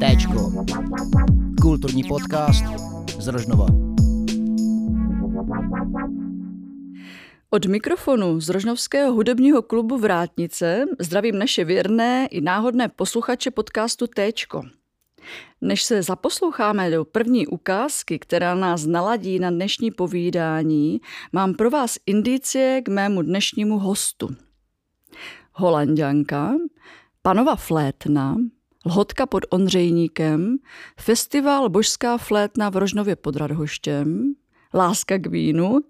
Téčko. Kulturní podcast z Rožnova. Od mikrofonu z Rožnovského hudebního klubu Vrátnice zdravím naše věrné i náhodné posluchače podcastu Téčko. Než se zaposloucháme do první ukázky, která nás naladí na dnešní povídání, mám pro vás indicie k mému dnešnímu hostu. Holandianka, panova flétna, Lhotka pod Ondřejníkem, festival Božská flétna v Rožnově pod Radhoštěm, Láska k vínu,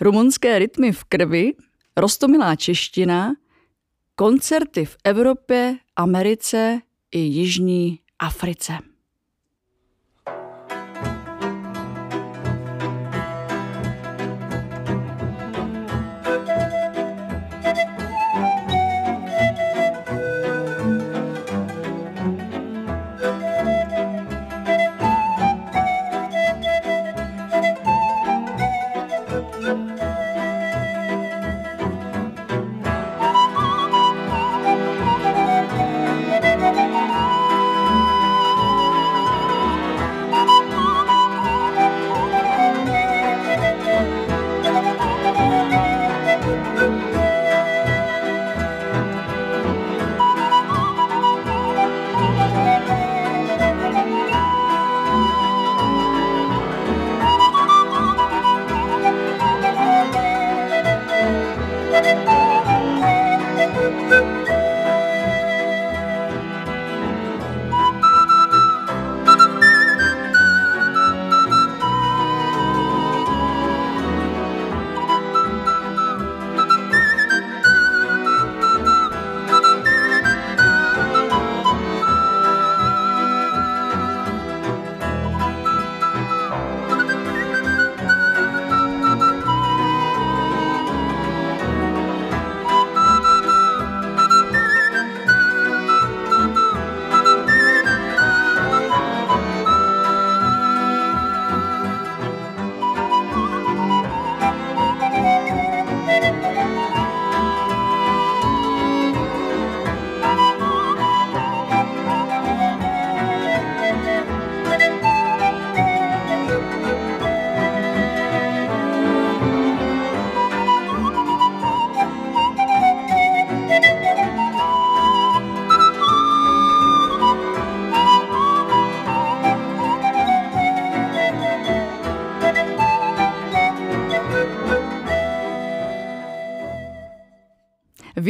rumunské rytmy v krvi, rostomilá čeština, koncerty v Evropě, Americe i Jižní Africe.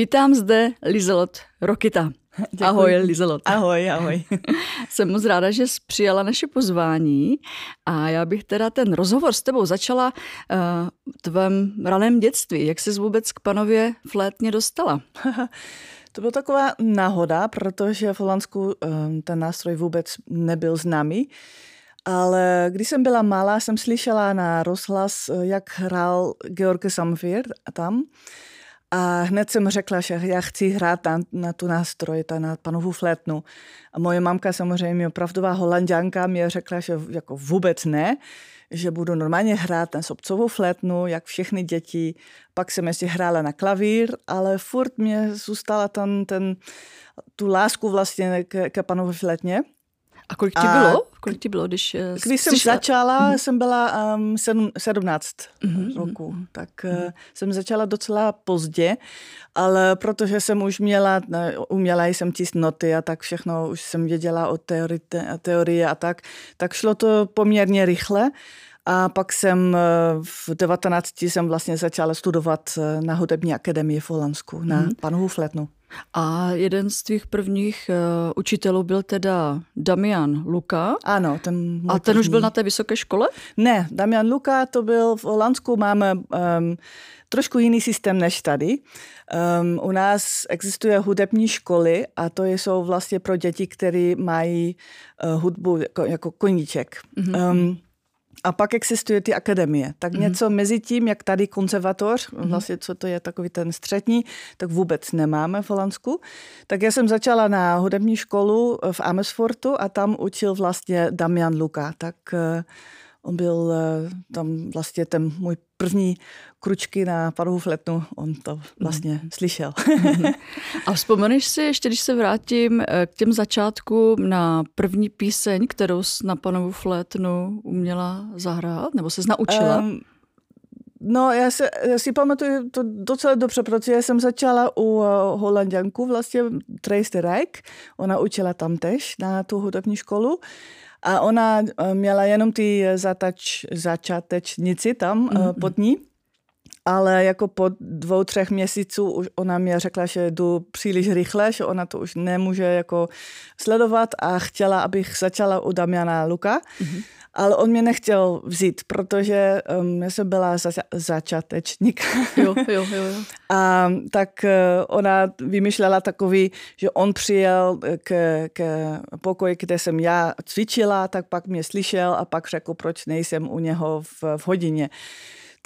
Vítám zde Lizelot Rokita. Děkuji. Ahoj, Lizelot. Ahoj, ahoj. Jsem moc ráda, že jsi přijala naše pozvání a já bych teda ten rozhovor s tebou začala uh, tvém raném dětství. Jak jsi vůbec k panově flétně dostala? To byla taková náhoda, protože v Holandsku um, ten nástroj vůbec nebyl známý. Ale když jsem byla malá, jsem slyšela na rozhlas, jak hrál George Samfir tam. A hned jsem řekla, že já chci hrát na, na tu nástroj, ta, na panovu flétnu. A moje mamka samozřejmě, opravdová holanděnka, mě řekla, že jako vůbec ne, že budu normálně hrát na sobcovou flétnu, jak všechny děti. Pak jsem ještě hrála na klavír, ale furt mě zůstala ten, ten, tu lásku vlastně ke, ke panové flétně. A kolik ti bylo? Kolik ti bylo, když eh, Když jsem přišla? začala, mm-hmm. jsem byla um, sedm, 17 mm-hmm. roku, tak mm-hmm. jsem začala docela pozdě, ale protože jsem už měla, uměla jsem číst noty a tak všechno, už jsem věděla o teorii, teorie a tak, tak šlo to poměrně rychle. A pak jsem eh, v 19 jsem vlastně začala studovat na hudební akademii v Holandsku, na mm. panu Fletnu. A jeden z tvých prvních uh, učitelů byl teda Damian Luka. Ano, ten A ten první. už byl na té vysoké škole? Ne, Damian Luka to byl v Holandsku, máme um, trošku jiný systém než tady. Um, u nás existuje hudební školy a to jsou vlastně pro děti, které mají uh, hudbu jako, jako koníček. Mm-hmm. Um, a pak existuje ty akademie. Tak mm. něco mezi tím, jak tady konzervatoř, mm. vlastně co to je takový ten střední, tak vůbec nemáme v Holandsku. Tak já jsem začala na hudební školu v Amersfoortu a tam učil vlastně Damian Luka. Tak uh, on byl uh, tam vlastně ten můj první kručky na panovou fletnu, on to vlastně mm. slyšel. A vzpomeneš si, ještě když se vrátím eh, k těm začátkům, na první píseň, kterou jsi na panovou flétnu uměla zahrát, nebo se naučila? Um, No, já, se, já si pamatuju to docela dobře, protože jsem začala u uh, Holanděnku, vlastně Tracy Reich. Ona učila tam tež na tu hudební školu. A ona uh, měla jenom ty zatač, začátečnici tam mm-hmm. pod ní. Ale jako po dvou, třech měsíců už ona mě řekla, že jdu příliš rychle, že ona to už nemůže jako sledovat a chtěla, abych začala u Damiana Luka. Mm-hmm ale on mě nechtěl vzít, protože um, já jsem byla za, začátečník. Jo, jo, jo, jo. A tak uh, ona vymýšlela takový, že on přijel k, k pokoji, kde jsem já cvičila, tak pak mě slyšel a pak řekl, proč nejsem u něho v, v hodině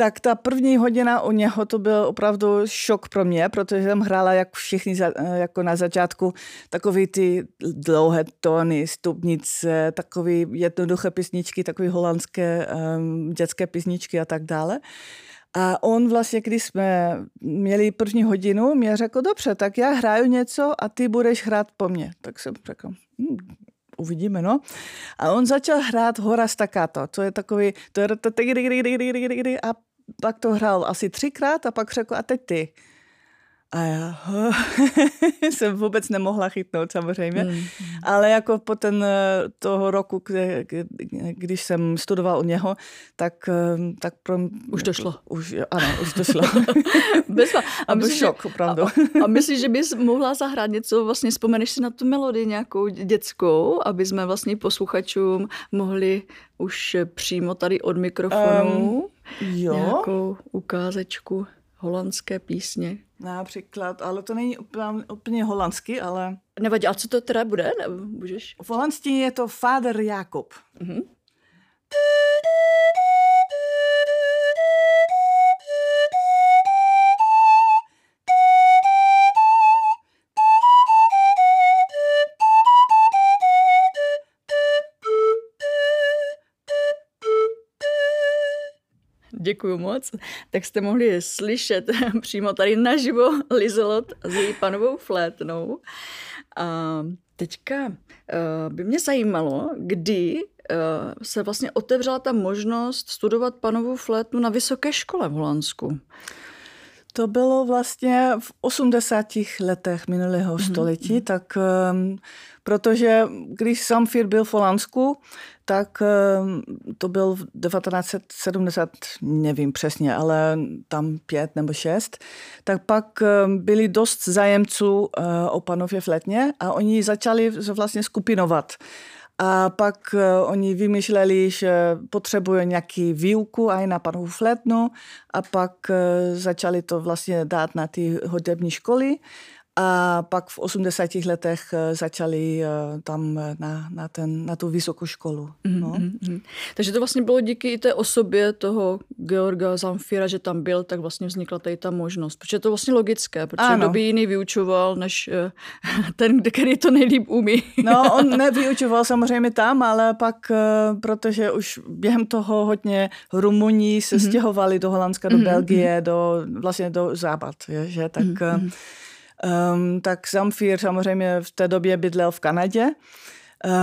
tak ta první hodina u něho to byl opravdu šok pro mě, protože jsem hrála jak všichni jako na začátku takový ty dlouhé tóny, stupnice, takový jednoduché písničky, takové holandské um, dětské písničky a tak dále. A on vlastně, když jsme měli první hodinu, mě řekl, dobře, tak já hraju něco a ty budeš hrát po mně. Tak jsem řekl, hm, uvidíme, no. A on začal hrát hora staccato, to je takový, to je a pak to hrál asi třikrát a pak řekl, a teď ty. A já jsem vůbec nemohla chytnout samozřejmě. Mm. Ale jako po ten eh, toho roku, kde, když jsem studoval u něho, tak, eh, tak pro Už to šlo. Už, ano, už to šlo. A, a byl šok, opravdu. A, a myslíš, že bys mohla zahrát něco, vlastně vzpomeneš si na tu melodii nějakou dětskou, aby jsme vlastně posluchačům mohli už přímo tady od mikrofonu um, jo. nějakou ukázečku holandské písně. Například, ale to není úplně, úplně holandsky, ale... Nevadí, a co to teda bude? Ne, můžeš? V holandštině je to Vader Jakob. Mm-hmm. Děkuji moc. Tak jste mohli slyšet přímo tady naživo Lizolot s její panovou flétnou. A teďka uh, by mě zajímalo, kdy uh, se vlastně otevřela ta možnost studovat panovou flétnu na vysoké škole v Holandsku. To bylo vlastně v 80. letech minulého mm-hmm. století, tak um, protože když Samfir byl v Holandsku, tak um, to byl v 1970, nevím přesně, ale tam pět nebo šest, tak pak um, byli dost zájemců uh, o panově v letně a oni začali vlastně skupinovat. A pak uh, oni vymýšleli, že potřebuje nějaký výuku aj na panu flétnu a pak uh, začali to vlastně dát na ty hudební školy a pak v 80. letech eh, začali eh, tam eh, na, na, ten, na tu vysokou školu. Mhm, no. Mm-hmm. Takže to vlastně bylo díky i té osobě toho Georga Zamfira, že tam byl, tak vlastně vznikla tady ta možnost. Protože je to vlastně logické, protože ano. kdo by jiný vyučoval, než ten, který to nejlíp umí. No, on nevyučoval samozřejmě tam, ale pak, protože už během toho hodně Rumuní se mm-hmm. stěhovali do Holandska, do mm-hmm. Belgie, do, vlastně do západ, že tak... Mm-hmm Um, tak Zamfír samozřejmě v té době bydlel v Kanadě.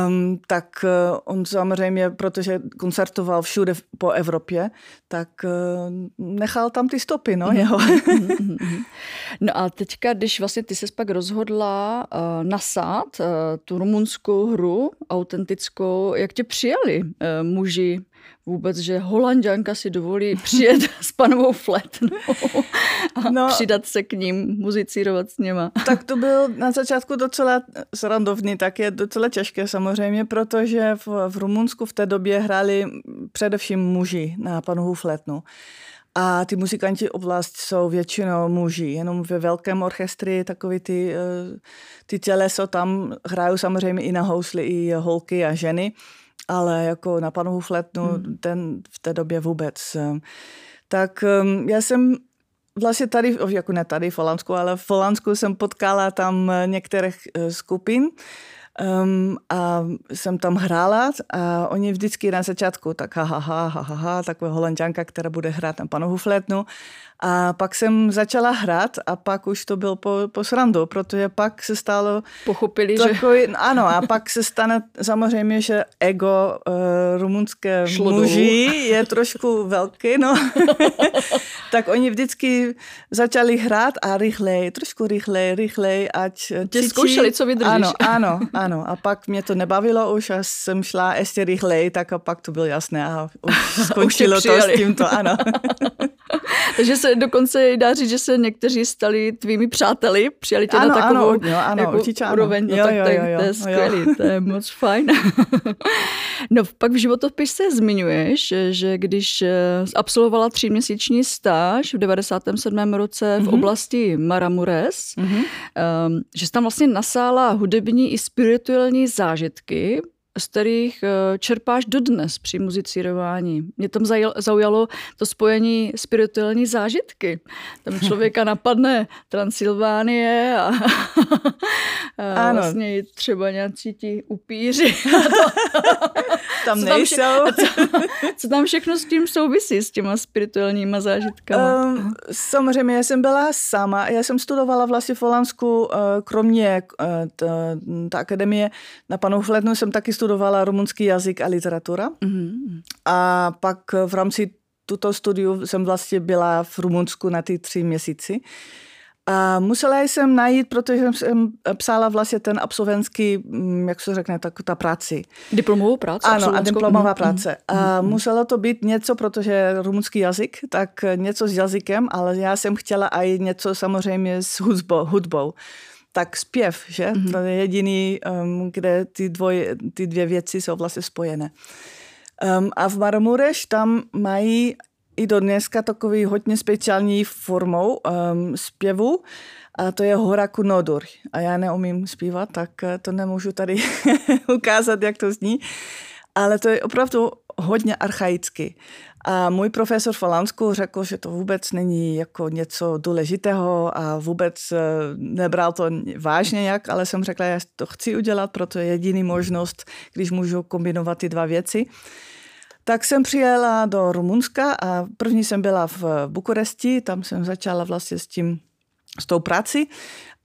Um, tak uh, on samozřejmě, protože koncertoval všude po Evropě, tak uh, nechal tam ty stopy, no, jeho. no a teďka, když vlastně ty se pak rozhodla uh, nasát uh, tu rumunskou hru, autentickou, jak tě přijali uh, muži vůbec, že holanděnka si dovolí přijet s panovou fletnou a no, přidat se k ním, muzicírovat s něma. Tak to byl na začátku docela srandovný, tak je docela těžké samozřejmě, protože v, v Rumunsku v té době hráli především muži na panovou fletnu. A ty muzikanti oblast jsou většinou muži, jenom ve velkém orchestri takový ty, eh, ty těleso tam hrajou samozřejmě i na housli i holky a ženy ale jako na panovou fletnu hmm. ten v té době vůbec. Tak um, já jsem vlastně tady, jako ne tady v Holandsku, ale v Holandsku jsem potkala tam některých eh, skupin Um, a jsem tam hrála a oni vždycky na začátku tak ha, ha, ha, ha, ha, ha taková holandžanka, která bude hrát na panovu flétnu. A pak jsem začala hrát a pak už to byl po, po srandu, protože pak se stalo... Pochopili, takový, že... Ano, a pak se stane samozřejmě, že ego uh, rumunské Šlo muži dolů. je trošku velký, no. tak oni vždycky začali hrát a rychleji, trošku rychleji, rychleji, ať Tě zkoušeli, co vydržíš. Ano, ano, ano. A pak mě to nebavilo už a jsem šla ještě rychleji, tak a pak to bylo jasné a už skončilo už to s tímto, ano. Takže se dokonce dá říct, že se někteří stali tvými přáteli, přijali tě ano, na takovou ano, jo, ano, jako určitě úroveň, no, jo, tak jo, to, jo, jo, to je skvělý, to je moc fajn. no pak v životopise zmiňuješ, že když eh, absolvovala tříměsíční stáž v 97. roce v mm-hmm. oblasti Maramures, mm-hmm. um, že jsi tam vlastně nasála hudební i spirituální zážitky, z kterých eh, čerpáš dodnes při muzicírování. Mě tam zaujalo to spojení spirituální zážitky. Tam člověka napadne Transylvánie a, a ano. vlastně třeba nějací ti upíři. tam co nejsou. Tam vše, co, co tam všechno s tím souvisí, s těma spirituálníma zážitkama? Um, samozřejmě, já jsem byla sama. Já jsem studovala vlastně v Holandsku, eh, kromě eh, ta akademie na panu Fletnu jsem taky studovala studovala rumunský jazyk a literatura. Mm-hmm. A pak v rámci tuto studiu jsem vlastně byla v Rumunsku na ty tři měsíci. A musela jsem najít, protože jsem psala vlastně ten absolventský, mm, jak se řekne, tak ta práci. Diplomovou práci? Ano, a diplomová mm, práce. A mm. muselo to být něco, protože rumunský jazyk, tak něco s jazykem, ale já jsem chtěla i něco samozřejmě s hudbou. hudbou tak zpěv, že? Mm-hmm. To je jediný, um, kde ty, dvoj, ty dvě věci jsou vlastně spojené. Um, a v Marmureš tam mají i do dneska takový hodně speciální formou um, zpěvu a to je Hora Kunodur. A já neumím zpívat, tak eh, to nemůžu tady ukázat, jak to zní. Ale to je opravdu hodně archaicky. A můj profesor v Holandsku řekl, že to vůbec není jako něco důležitého a vůbec eh, nebral to vážně jak, ale jsem řekla, já to chci udělat, proto je jediný možnost, když můžu kombinovat ty dva věci. Tak jsem přijela do Rumunska a první jsem byla v Bukuresti, tam jsem začala vlastně s tím s tou prací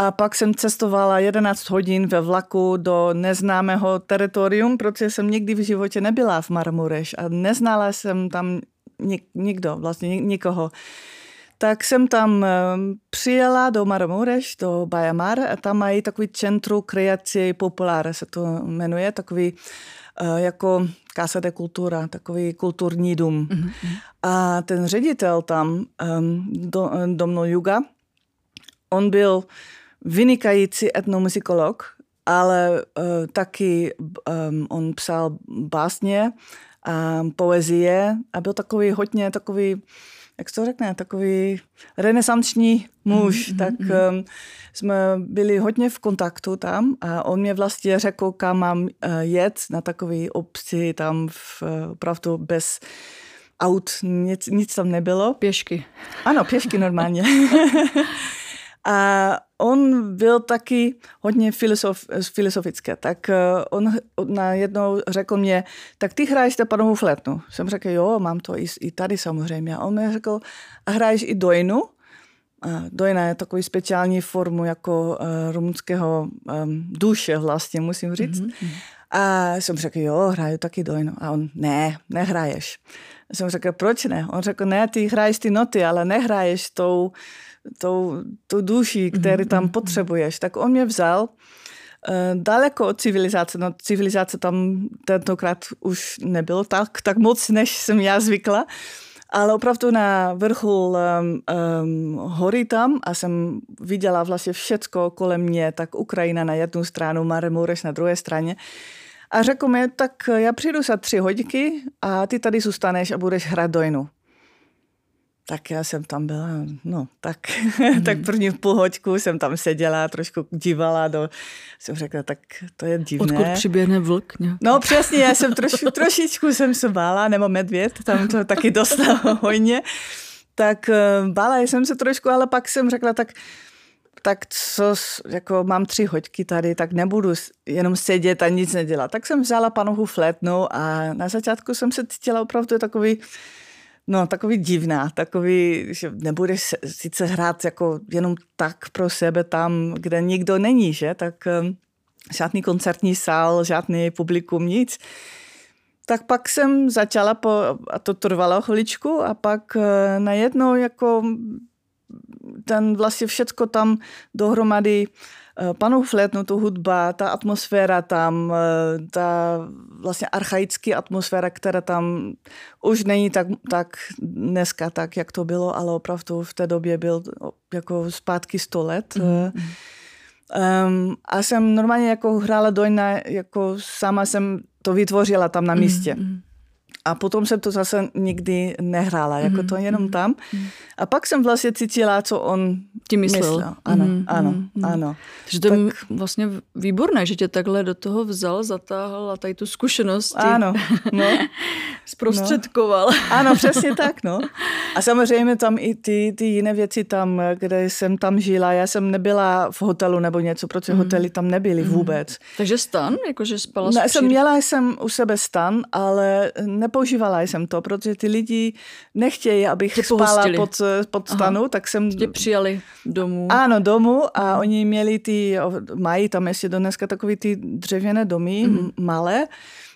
a pak jsem cestovala 11 hodin ve vlaku do neznámého teritorium, protože jsem nikdy v životě nebyla v Marmureš a neznala jsem tam nik, nikdo, vlastně nikoho. Tak jsem tam přijela do Marmureš, do Bajamar a tam mají takový centru kreace populár, se to jmenuje, takový eh, jako Casa de Cultura, takový kulturní dům. Mm-hmm. A ten ředitel tam, do, Domno Juga, on byl vynikající etnomuzikolog, ale uh, taky um, on psal básně a poezie a byl takový hodně takový, jak to řekne, takový renesanční muž, mm-hmm. tak um, jsme byli hodně v kontaktu tam a on mě vlastně řekl, kam mám uh, jet na takový obci tam v, uh, opravdu bez aut, nic, nic tam nebylo. Pěšky. Ano, pěšky normálně. A on byl taky hodně filosof, filosofické, tak eh, on najednou řekl mě, tak ty hraješ panovou flétnu. Jsem řekl, jo, mám to i, i tady samozřejmě. A on mi řekl, a hraješ i dojnu? A dojna je takový speciální formu jako uh, rumunského um, duše vlastně, musím říct. Mm-hmm. A jsem řekl, jo, hraju taky dojnu. A on, ne, nehraješ. A jsem řekl, proč ne? On řekl, ne, ty hraješ ty noty, ale nehraješ tou tou, tou duší, který tam mhm, potřebuješ. Tak on mě vzal eh, daleko od civilizace. No civilizace tam tentokrát už nebylo tak, tak moc, než jsem já zvykla. Ale opravdu na vrchu um, um, hory tam a jsem viděla vlastně všecko kolem mě, tak Ukrajina na jednu stranu, Maremureš na druhé straně. A řekl mi, tak já přijdu za tři hodinky a ty tady zůstaneš a budeš hrát dojnu. Tak já jsem tam byla, no tak, mm. tak první půl hoďku jsem tam seděla, trošku dívala do, jsem řekla, tak to je divné. Odkud přiběhne vlk? Ne? No přesně, já jsem troš, trošičku jsem se bála, nebo medvěd, tam to taky dostalo hojně. Tak eh, bála jsem se trošku, ale pak jsem řekla, tak tak co, jako mám tři hoďky tady, tak nebudu jenom sedět a nic nedělat. Tak jsem vzala panohu flétnu a na začátku jsem se cítila opravdu takový, no takový divná, takový, že nebudeš sice hrát jako jenom tak pro sebe tam, kde nikdo není, že, tak um, žádný koncertní sál, žádný publikum, nic. Tak pak jsem začala, po, a to trvalo chviličku, a pak uh, najednou jako ten vlastně všecko tam dohromady eh, panou flétnu, tu hudba, ta atmosféra tam, eh, ta vlastně archaická atmosféra, která tam už není tak, tak dneska tak, jak to bylo, ale opravdu v té době byl jako zpátky sto let. Mm-hmm. Um, a jsem normálně jako hrála dojna, jako sama jsem to vytvořila tam na místě. Mm-hmm. A potom jsem to zase nikdy nehrála, jako to jenom mhm. tam. A pak jsem vlastně cítila, co on ti myslel. myslel. Ano, mm, ano, mm, ano. Takže to tak... je vlastně výborné, že tě takhle do toho vzal, zatáhl a tady tu zkušenost ano, no. zprostředkoval. No. Ano, přesně tak, no. A samozřejmě tam i ty, ty jiné věci tam, kde jsem tam žila. Já jsem nebyla v hotelu nebo něco, protože mm. hotely tam nebyly mm. vůbec. Takže stan, jakože spala ne, jsem Měla jsem u sebe stan, ale nepoužívala jsem to, protože ty lidi nechtějí, abych Tě spala pod, pod stanu, Aha. tak jsem... Tě přijali domů. Ano, domů a oni měli ty, mají tam ještě do dneska takový ty dřevěné domy, mm-hmm. malé,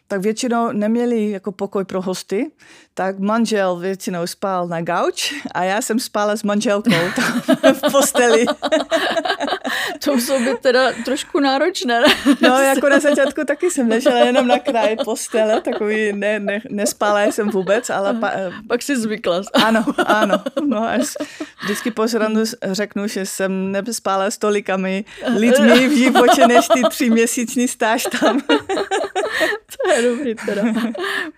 tak většinou neměli jako pokoj pro hosty, tak manžel většinou spal na gauč a já jsem spala s manželkou v posteli. To muselo být teda trošku náročné. no, jako na začátku taky jsem ležela jenom na kraji postele, takový ne, ne, nespala jsem vůbec, ale... Pa, Pak si zvykla. ano, ano. No, až vždycky po řeknu, že jsem nespala s tolikami lidmi v životě, než ty tři měsíční stáž tam. to je dobrý teda.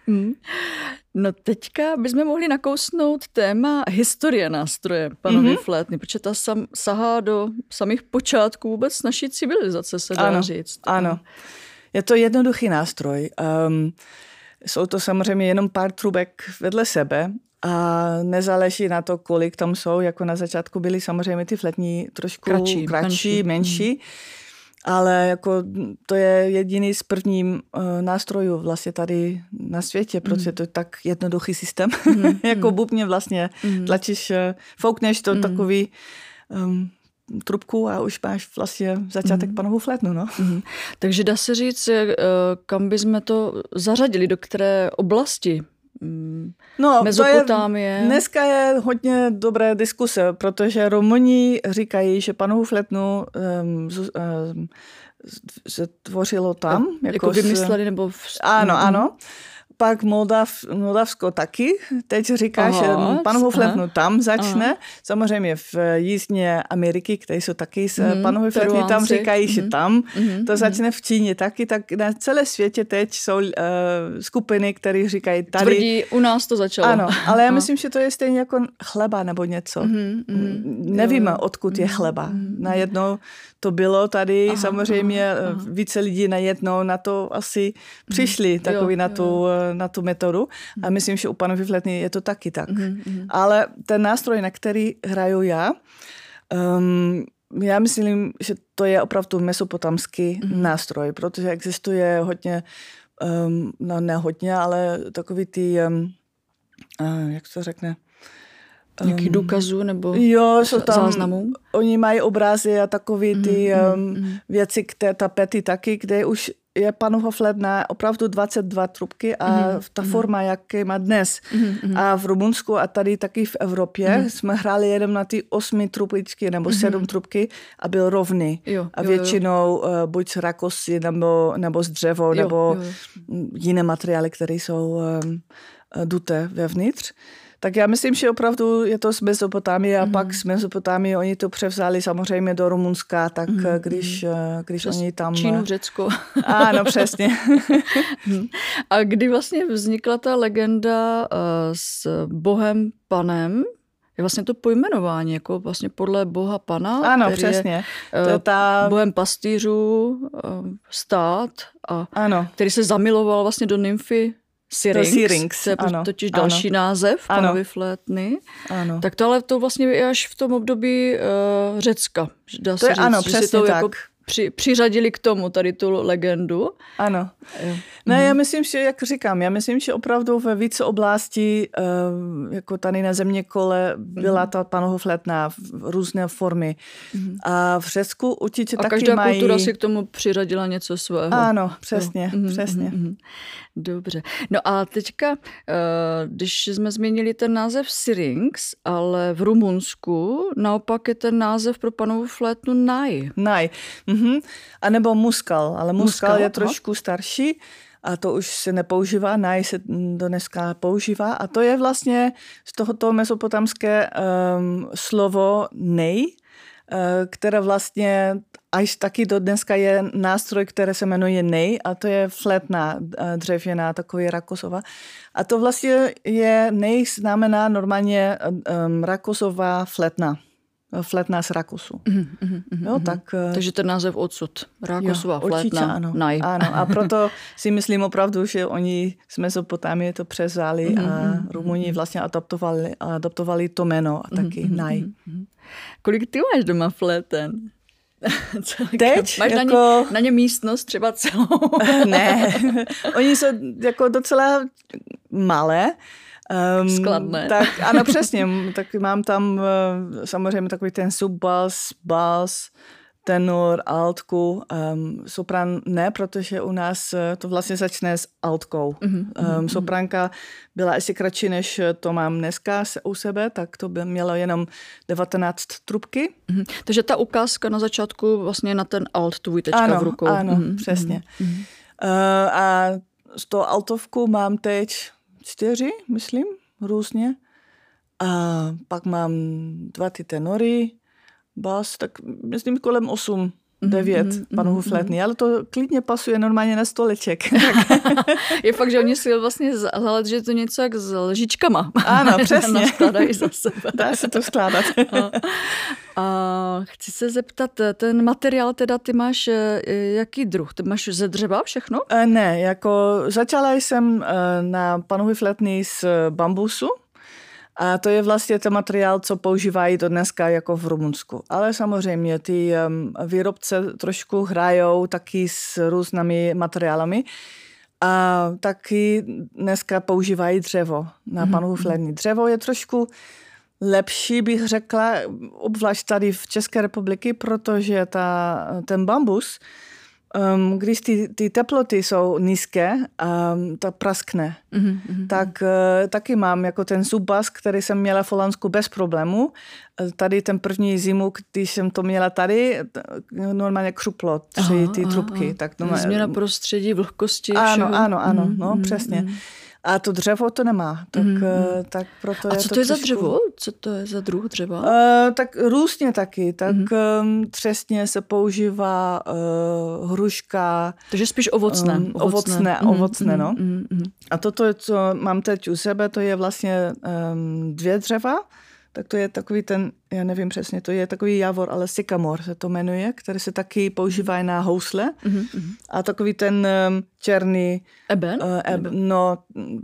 Hmm. No teďka bychom mohli nakousnout téma historie nástroje panovy mm-hmm. flétny, protože ta sam, sahá do samých počátků vůbec naší civilizace, se dá ano, říct. Ano, je to jednoduchý nástroj. Um, jsou to samozřejmě jenom pár trubek vedle sebe a nezáleží na to, kolik tam jsou, jako na začátku byly samozřejmě ty fletní trošku kratší, kratší menší. menší. Mm ale jako to je jediný z prvním uh, nástrojů vlastně tady na světě, protože mm. to je tak jednoduchý systém. Mm. jako mm. bubně vlastně mm. tlačíš, uh, foukneš to mm. takový um, trubku a už máš vlastně začátek mm. panovou flétnu. No. Mm. Takže dá se říct, uh, kam bychom to zařadili, do které oblasti Mm, no, Mezopotámie. To je, dneska je hodně dobré diskuse, protože Romuni říkají, že panovou fletnu um, um, se tvořilo tam. Jako, jako vymysleli nebo... V... Ano, ano pak Moldav, Moldavsko taky. Teď říká, aha, že panovou fletnu tam začne. Aha. Samozřejmě v Jižní Ameriky, které jsou taky s mm, panovou fletny, tam říkají, mm, že mhm. tam. Mm, to mm. začne v Číně taky. Tak na celé světě teď jsou uh, skupiny, které říkají tady. Tvrdí, u nás to začalo. Ano, ale já myslím, že to je stejně jako chleba nebo něco. Mm, mm, Nevíme, jo. odkud je chleba. Najednou to bylo tady, aha, samozřejmě aha, aha. více lidí najednou na to asi přišli, takový jo, na tu jo na tu metodu a myslím, že u panu Fletny je to taky tak. Mm-hmm. Ale ten nástroj, na který hraju já, um, já myslím, že to je opravdu mesopotamský mm-hmm. nástroj, protože existuje hodně, um, no ne hodně, ale takový ty, um, uh, jak se řekne, Nějakých důkazů nebo jo, jsou tam, záznamů? Oni mají obrazy a takové ty mm, um, mm, věci, které tapety taky, kde už je panu Hofledna opravdu 22 trubky a mm-hmm. ta mhm. forma, jaké má dnes. Mm-hmm. A v Rumunsku a tady taky v Evropě mm-hmm. jsme hráli jenom na ty osmi trubičky nebo mm-hmm. sedm trubky a byl rovný. Jo, a většinou jo, jo. Uh, buď z rakosy nebo, nebo z dřevo jo, nebo jo. jiné materiály, které jsou um, duté vevnitř. Tak já myslím, že opravdu je to z Mezopotámie a mm. pak z Mezopotámie oni to převzali samozřejmě do Rumunska, tak mm. když, eh, když Přes oni tam... Čínu, Řecko. Ano, přesně. A kdy vlastně vznikla ta legenda s bohem panem, je vlastně to pojmenování, jako vlastně podle boha pana. Ano, přesně. Je, to je ta... bohem pastýřů, stát, a, ano. který se zamiloval vlastně do nymfy Syrinx, Syrinx, to je ano, totiž ano. další název Ano. panovy flétny. Ano. Tak to ale to vlastně je až v tom období uh, Řecka. Dá To se je říct, ano, přesně to tak. Jako při, přiřadili k tomu tady tu legendu. Ano. Ne, já myslím, že, jak říkám, já myslím, že opravdu ve více oblastí, eh, jako tady na země kole, byla ta panohofletná v různé formy. A v Řecku určitě A taky každá mají... kultura si k tomu přiřadila něco svého. Ano, přesně, Jo. Mhm, přesně. mhm, mhm. Dobře. No a teďka, eh, když jsme změnili ten název Syrinx, ale v Rumunsku naopak je ten název pro panovou flétnu Naj. Naj. Mhm. A nebo muskal, ale muskal, Muskal, je trošku starší a to už se nepoužívá, naj se do dneska používá a to je vlastně z tohoto mesopotamské um, slovo nej, uh, které vlastně až taky do dneska je nástroj, který se jmenuje nej a to je flétna uh, dřevěná, takový rakosová. A to vlastně je, nej znamená normálně um, rakosová flétna. Flétna z rakusu. Jo, tak, eh, Takže ten název odsud. Rákosová Jo, určitě flétna ano. Naj. Ano, a proto si myslím opravdu, že oni z Mesopotámie to převzali Mhm, a Rumuni vlastně adaptovali, adaptovali to jméno a taky Mhm, Naj. Kolik ty máš doma fléten? Teď Máš na, jako- ně, na ně místnost třeba celou? ne, oni jsou jako docela malé. Um, Skladné. Tak ano, přesně. Tak mám tam eh, samozřejmě takový ten subbas, bas, tenor, altku, um, sopran ne, protože u nás eh, to vlastně začne s altkou. Mm-hmm. Um, sopranka byla ještě kratší, než to mám dneska se- u sebe, tak to by mělo jenom 19 trubky. Mhm. Takže ta ukázka na začátku vlastně na ten alt tvůj teďka ano, v rukou. Ano, Mhm, přesně. mhm. Uh, a z toho altovku mám teď čtyři, myslím, různě. A pak mám dva ty tenory, bas, tak myslím kolem osm, devět mhm, panů flétny, ale to klidně pasuje normálně na stoleček. Je fakt, že oni si vlastně zahled, že je to něco jak s lžičkama. Ano, přesně. Naskládají za sebe. Dá se to skládat. A chci se zeptat, ten materiál teda ty máš eh, jaký druh? Ty máš ze dřeva všechno? Eh, Ne, jako začala jsem eh, na panový flétny z bambusu a to je vlastně ten materiál, co používají do dneska jako v Rumunsku. Ale samozřejmě ty výrobce trošku hrajou taky s různými materiálami a taky dneska používají dřevo na panový flétny. Dřevo je trošku lepší, bych řekla, obzvlášť tady v České republiky, protože ta, ten bambus, um, když ty, ty teploty jsou nízké, um, to praskne. Mm-hmm. Tak uh, taky mám jako ten subbas, který jsem měla v Holandsku bez problému. Eh, Tady ten první zimu, když jsem to měla tady, normálně křuplo tři ty trubky. Tak normálně- Změna prostředí, vlhkosti, ano, všeho. ano, ano, Mm, no mm, přesně. mm. A to dřevo to nemá, tak, eh, tak proto A je co to to je za trošku- dřevo? Co to je za druh dřeva? Uh, tak různě taky. Tak mm-hmm. třesně se používá uh, hruška, Takže spíš ovocné. um, ovocné, Mhm, ovocné, no. mhm, mhm. A toto, co mám teď u sebe, to je vlastně um, dvě dřeva. Tak to je takový ten, já nevím přesně, to je takový javor, ale sykamor se to jmenuje, který se taky používá na housle. Mhm, A takový ten černý, Eben? uh, eb, no,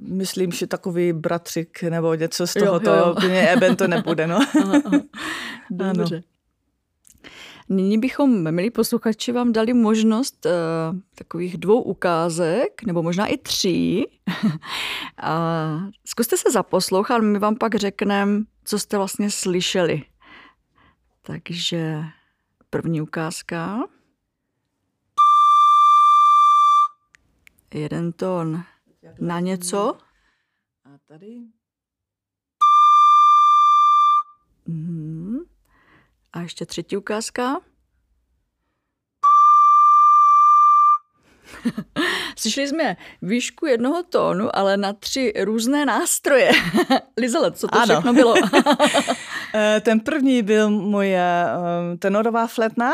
myslím, že takový bratřik nebo něco z Jo, toho, jo, jo. to úplně eben to nebude, no. Aha, aha. Dobře. Nyní bychom, milí posluchači, vám dali možnost uh, takových dvou ukázek, nebo možná i tří. A zkuste se zaposlouchat, my vám pak řekneme, co jste vlastně slyšeli. Takže první ukázka. Jeden tón na něco. A tady Mhm. A ještě třetí ukázka. Slyšeli jsme výšku jednoho tónu, ale na tři různé nástroje. Lizele, co to Ano. všechno bylo? Eh, ten první byl moje eh, tenorová fletna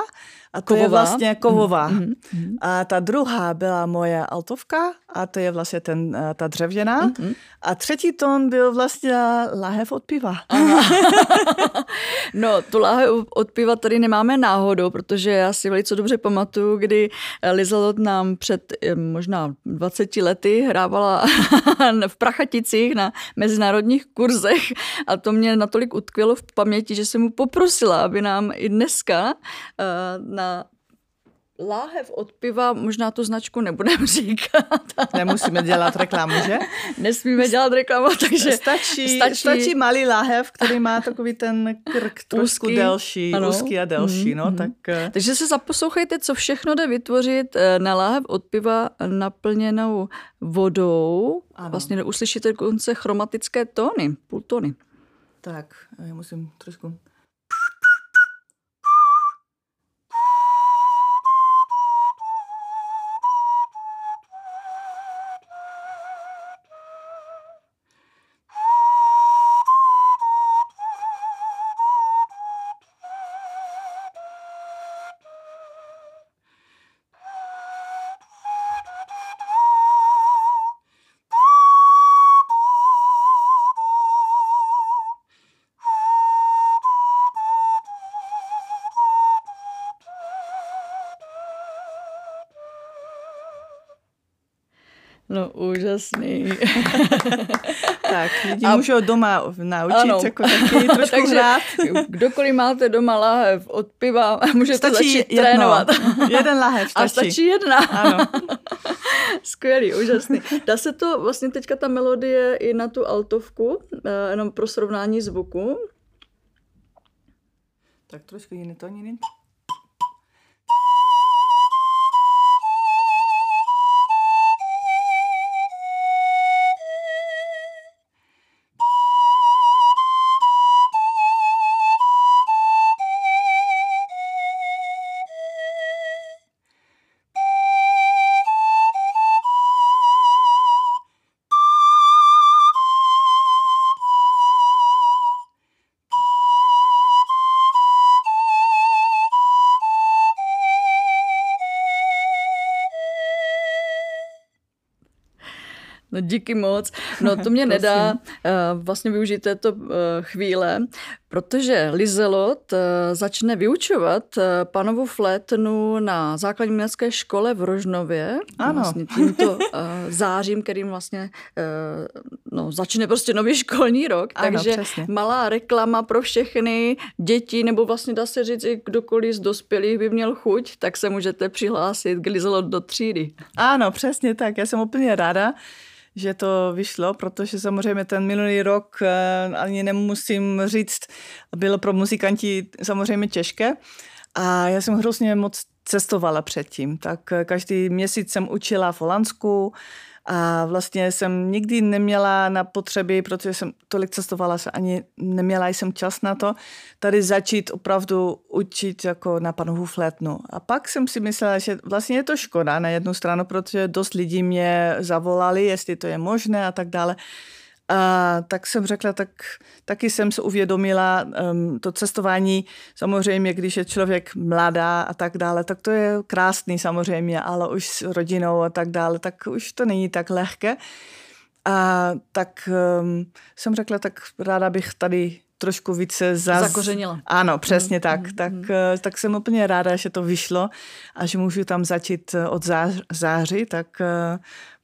a to kovová. je vlastně kovová. Mm-hmm. A ta druhá byla moje altovka a to je vlastně ten, eh, ta dřevěná. Mm-hmm. A třetí tón byl vlastně lahev od piva. No, tu láhev od piva tady nemáme náhodou, protože já si velice dobře pamatuju, kdy Lizelot nám před možná 20 lety hrávala v Prachaticích na mezinárodních kurzech a to mě natolik utkvělo v paměti, že jsem mu poprosila, aby nám i dneska na láhev od piva, možná tu značku nebudeme říkat. Nemusíme dělat reklamu, že? Nesmíme dělat reklamu, takže stačí, stačí, stačí malý láhev, který má takový ten krk trošku úzký, delší, ano. úzký a delší. Mm, no, mm. Tak, uh... Takže se zaposlouchejte, co všechno jde vytvořit eh, na láhev od piva naplněnou vodou. Ano. Vlastně uslyšíte dokonce chromatické tóny, půltóny. Tak, já musím trošku úžasný. tak, lidi a... můžou doma naučit ano. jako taky trošku Takže hrát. kdokoliv máte doma láhev od piva, můžete stačí začít jedno. trénovat. Jeden láhev stačí. A stačí jedna. Ano. Skvělý, úžasný. Dá se to vlastně teďka ta melodie i na tu altovku, eh, jenom pro srovnání zvuku. Tak trošku jiný tóniny. No díky moc. No to mě nedá uh, vlastně využít této uh, chvíle, protože Lizelot uh, začne vyučovat panovu flétnu na základní městské škole v Rožnově. Ano. Vlastně tímto zářím, kterým vlastně no, začne prostě nový školní rok. Ano, takže přesně. malá reklama pro všechny děti, nebo vlastně dá se říct i kdokoliv z dospělých by měl chuť, tak se můžete přihlásit k Lizelot do třídy. Ano, přesně tak. Já jsem úplně ráda že to vyšlo, protože samozřejmě ten minulý rok eh, ani nemusím říct, bylo pro muzikanti samozřejmě těžké. A já jsem hrozně moc cestovala předtím, tak každý měsíc jsem učila v Holandsku, a vlastně jsem nikdy neměla na potřeby, protože jsem tolik cestovala, se ani neměla jsem čas na to, tady začít opravdu učit jako na panovu flétnu. A pak jsem si myslela, že vlastně je to škoda na jednu stranu, protože dost lidí mě zavolali, jestli to je možné a tak dále. A tak jsem řekla, tak taky jsem se uvědomila, um, to cestování, samozřejmě, když je člověk mladá a tak dále, tak to je krásný samozřejmě, ale už s rodinou a tak dále, tak už to není tak lehké. A tak um, jsem řekla, tak ráda bych tady trošku více zaz... zakořenila. Ano, přesně mm, tak. Mm, tak, mm. tak jsem úplně ráda, že to vyšlo a že můžu tam začít eh, od září, tak uh,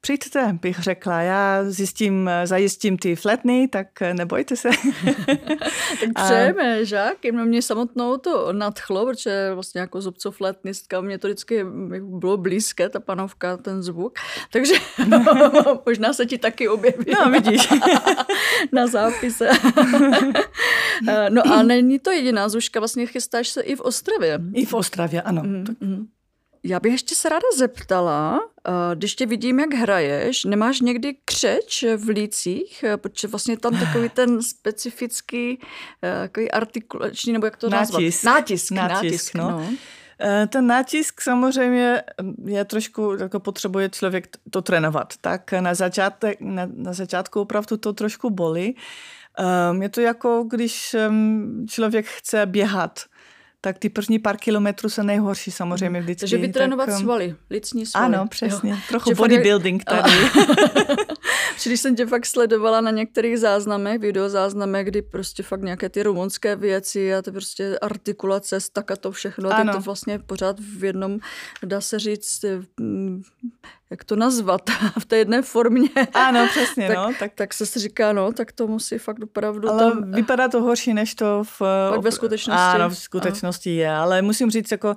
přijďte, bych řekla. Já zjistím, zajistím ty fletny, tak nebojte se. tak přejeme, že? No mě samotnou to nadchlo, protože vlastně jako zubco fletnistka, mě to vždycky bylo blízké, ta panovka, ten zvuk. Takže možná se ti taky objeví. No, vidíš. na zápise. no a není to jediná zuška, vlastně chystáš se i v Ostravě. I v Ostravě, ano. Mm-hmm. Já bych ještě se ráda zeptala, eh, když tě vidím, jak hraješ, nemáš někdy křeč v lících, eh, protože vlastně tam takový ten specifický eh, takový artikulační, nebo jak to nátisk. nazvat? Nátisk. Nátisk, nátisk no. no. Ten nátisk samozřejmě je trošku, jako potřebuje člověk to trénovat. Tak na, začátek, na, na začátku opravdu to trošku bolí, Um, je to jako, když um, člověk chce běhat tak ty první pár kilometrů jsou nejhorší samozřejmě vždycky. Takže vytrénovat tak, svaly, licní svaly. Ano, přesně. Jo. Trochu bodybuilding tady. Když jsem tě fakt sledovala na některých záznamech, videozáznamech, kdy prostě fakt nějaké ty rumunské věci a ty prostě artikulace, to všechno, ano. ty to vlastně pořád v jednom, dá se říct, mm, jak to nazvat, v té jedné formě. Ano, přesně, tak, no. Tak, tak se říká, no, tak to musí fakt opravdu... Ale to, vypadá to horší, než to v... Pak ve skutečnosti. Ano, v skutečnosti ano. Je, ale musím říct, jako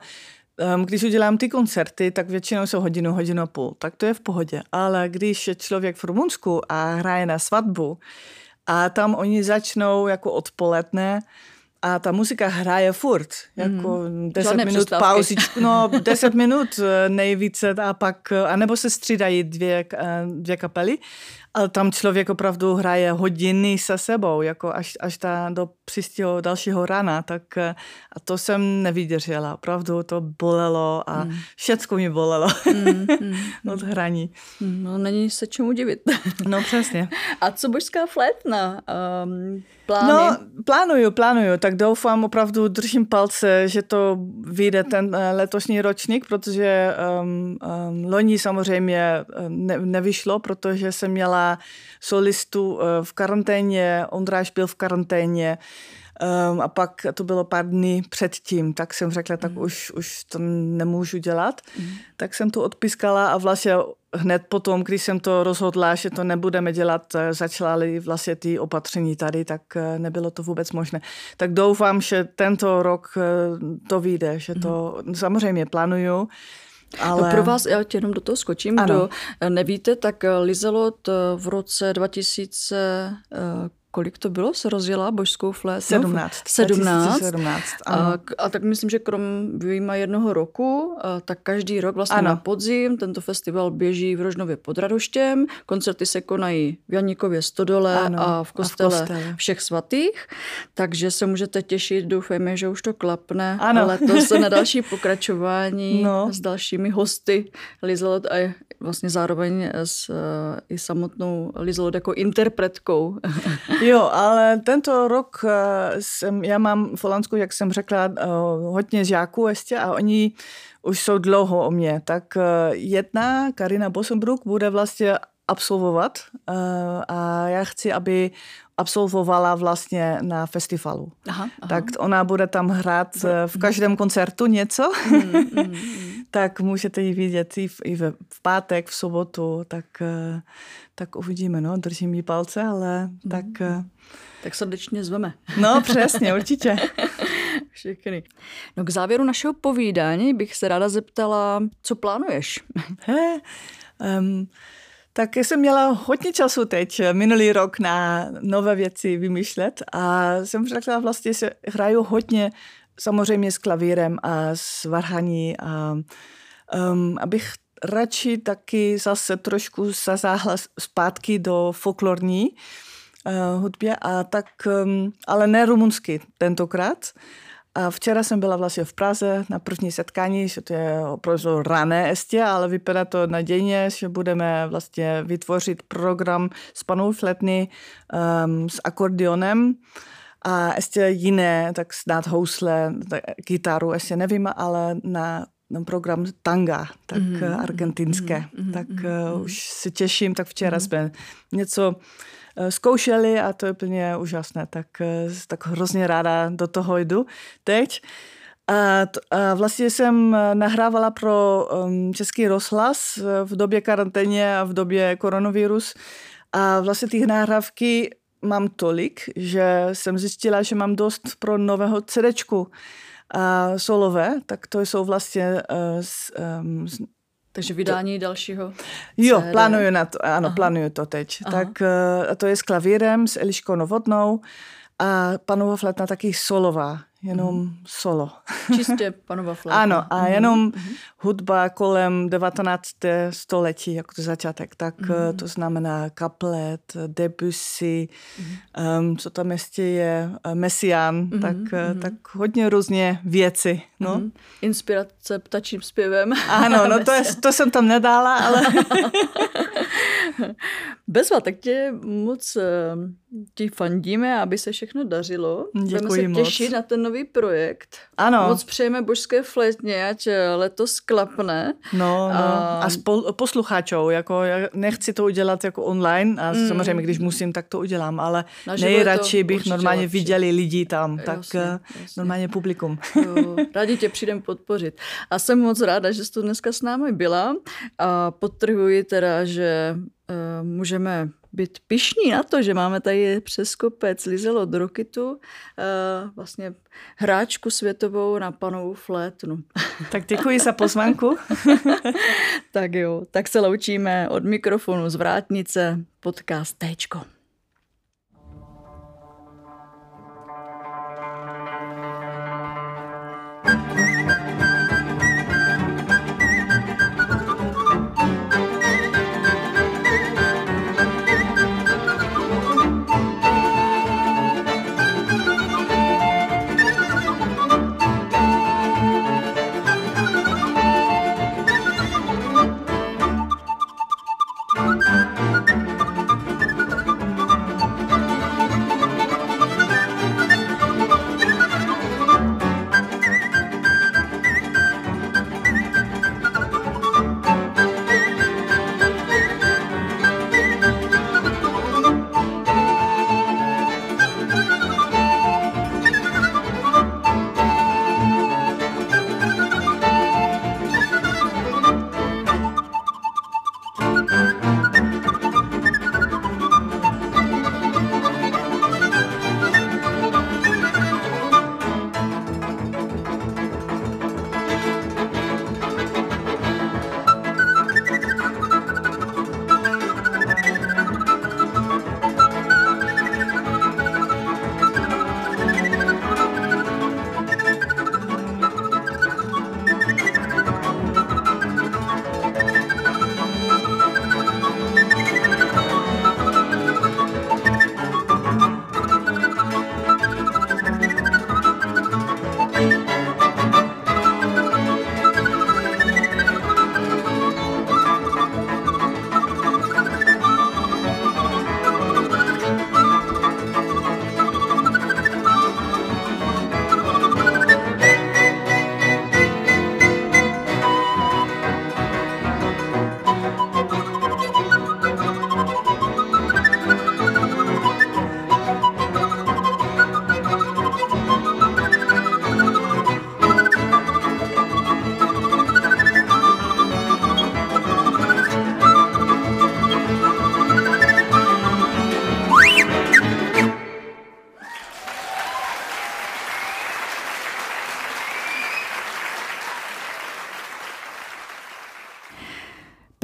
když udělám ty koncerty, tak většinou jsou hodinu, hodinu a půl, tak to je v pohodě. Ale když je člověk v Rumunsku a hraje na svatbu a tam oni začnou jako odpoledne, a ta muzika hraje furt, jako mm. 10 Žádné minut pauzičku, no 10 minut eh, nejvíce a pak, eh, anebo se střídají dvě, eh, dvě kapely ale tam člověk opravdu hraje hodiny se sebou, jako až, až ta do příštího dalšího rána, tak a to jsem nevydržela. Opravdu to bolelo a mm. všecko mi bolelo mm, mm, od hraní. No, není se čemu divit. no, přesně. A co božská flétna? Um, plány? No, plánuju, plánuju, tak doufám, opravdu držím palce, že to vyjde ten letošní ročník, protože um, um, loni samozřejmě ne, nevyšlo, protože jsem měla solistu eh, v karanténě, Ondráš byl v karanténě um, a pak to bylo pár dní předtím, tak jsem řekla, tak mm. už, už to nemůžu dělat. Mm. Tak jsem to odpískala a vlastně hned potom, když jsem to rozhodla, že to nebudeme dělat, eh, začaly vlastně ty opatření tady, tak eh, nebylo to vůbec možné. Tak doufám, že tento rok to vyjde, že to mm. samozřejmě plánuju, ale... No pro vás, já tě jenom do toho skočím, ano. kdo nevíte, tak Lizelot v roce 2000 kolik to bylo, se rozjela božskou flétnu? 17. 17. 17 a, a tak myslím, že krom výjima jednoho roku, a, tak každý rok vlastně ano. na podzim tento festival běží v Rožnově pod Radoštěm, koncerty se konají v Janíkově Stodole ano. a v kostele, a v kostele všech svatých, takže se můžete těšit, doufejme, že už to klapne ano. letos na další pokračování no. s dalšími hosty Lizelot a vlastně zároveň s i samotnou Lizelot jako interpretkou. Jo, ale tento rok eh, jsem, já mám v Holandsku, jak jsem řekla, eh, hodně žáků ještě a oni už jsou dlouho o mě. Tak eh, jedna, Karina Bosenbrook, bude vlastně absolvovat a já chci, aby absolvovala vlastně na festivalu. Aha, aha. Tak ona bude tam hrát v každém koncertu něco, mm, mm, mm. Tak můžete ji vidět i v, i v, v pátek, v sobotu, tak, tak uvidíme, no, držím jí palce, ale mm. tak... Tak srdečně zveme. No, přesně, určitě. Všechny. No k závěru našeho povídání bych se ráda zeptala, co plánuješ? He, um, tak jsem měla hodně času teď, minulý rok, na nové věci vymýšlet a jsem řekla vlastně, že hraju hodně samozřejmě s klavírem a s varhaní a um, abych radši taky zase trošku zazáhla zpátky do folklorní uh, hudbě a tak, um, ale ne rumunsky tentokrát. A včera jsem byla vlastně v Praze na první setkání, že to je opravdu rané ještě, ale vypadá to nadějně, že budeme vlastně vytvořit program s panou Fletny um, s akordionem a ještě jiné, tak snad housle, kytaru, ještě nevím, ale na na program tanga, tak mm-hmm. argentinské. Mm-hmm. Tak uh, už se těším, tak včera mm-hmm. jsme něco Eh, zkoušeli a to je úplně úžasné, tak, tak hrozně ráda do toho jdu teď. A, a vlastně jsem nahrávala pro um, Český rozhlas v době karanténě a v době koronavirus a vlastně těch nahrávky mám tolik, že jsem zjistila, že mám dost pro nového CDčku a solové, tak to jsou vlastně uh, s, um, takže vydání to, dalšího Jo, CD. plánuju na to, ano, Aha. plánuju to teď. Aha. Tak uh, to je s klavírem, s Eliškou Novotnou a panová flétna taky solová jenom mm. solo. Čistě panova flétna. ano, a mm. jenom mm. hudba kolem 19. století, jako to začátek, tak mm. to znamená Kaplet, Debussy, mm. um, co tam ještě je, eh, Messian, mm. tak, mm. tak hodně různě věci. No. Mm. Inspirace ptačím zpěvem. Ano, no to, je, to jsem tam nedala, ale... Bezva, tak tě moc eh, ti fandíme, aby se všechno dařilo. Děkuji Budeme se moc. těšit na ten nový projekt. Ano. Moc přejeme božské flétně, ať eh, letos klapne. No, no. A- A, spol, posluchačů, jako já nechci to udělat jako online a Mm. samozřejmě, když musím, tak to udělám, ale nejradši bych normálně lepší. viděli lidi tam, tak Jasně, eh, jasně. normálně publikum. Jo, rádi tě přijdem podpořit. A jsem moc ráda, že jsi tu dneska s námi byla a podtrhuji teda, že můžeme být pišní na to, že máme tady přes kopec Lizelo Drokitu, uh, vlastně hráčku světovou na panovou flétnu. tak děkuji za pozvánku. tak jo, tak se loučíme od mikrofonu z Vrátnice, podcast Téčko.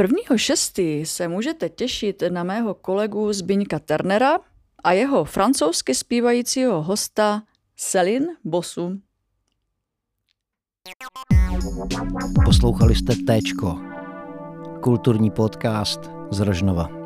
Prvního šestý se můžete těšit na mého kolegu Zbyňka Ternera a jeho francouzsky zpívajícího hosta Celine Bosu. Poslouchali jste Téčko, kulturní podcast z Rožnova.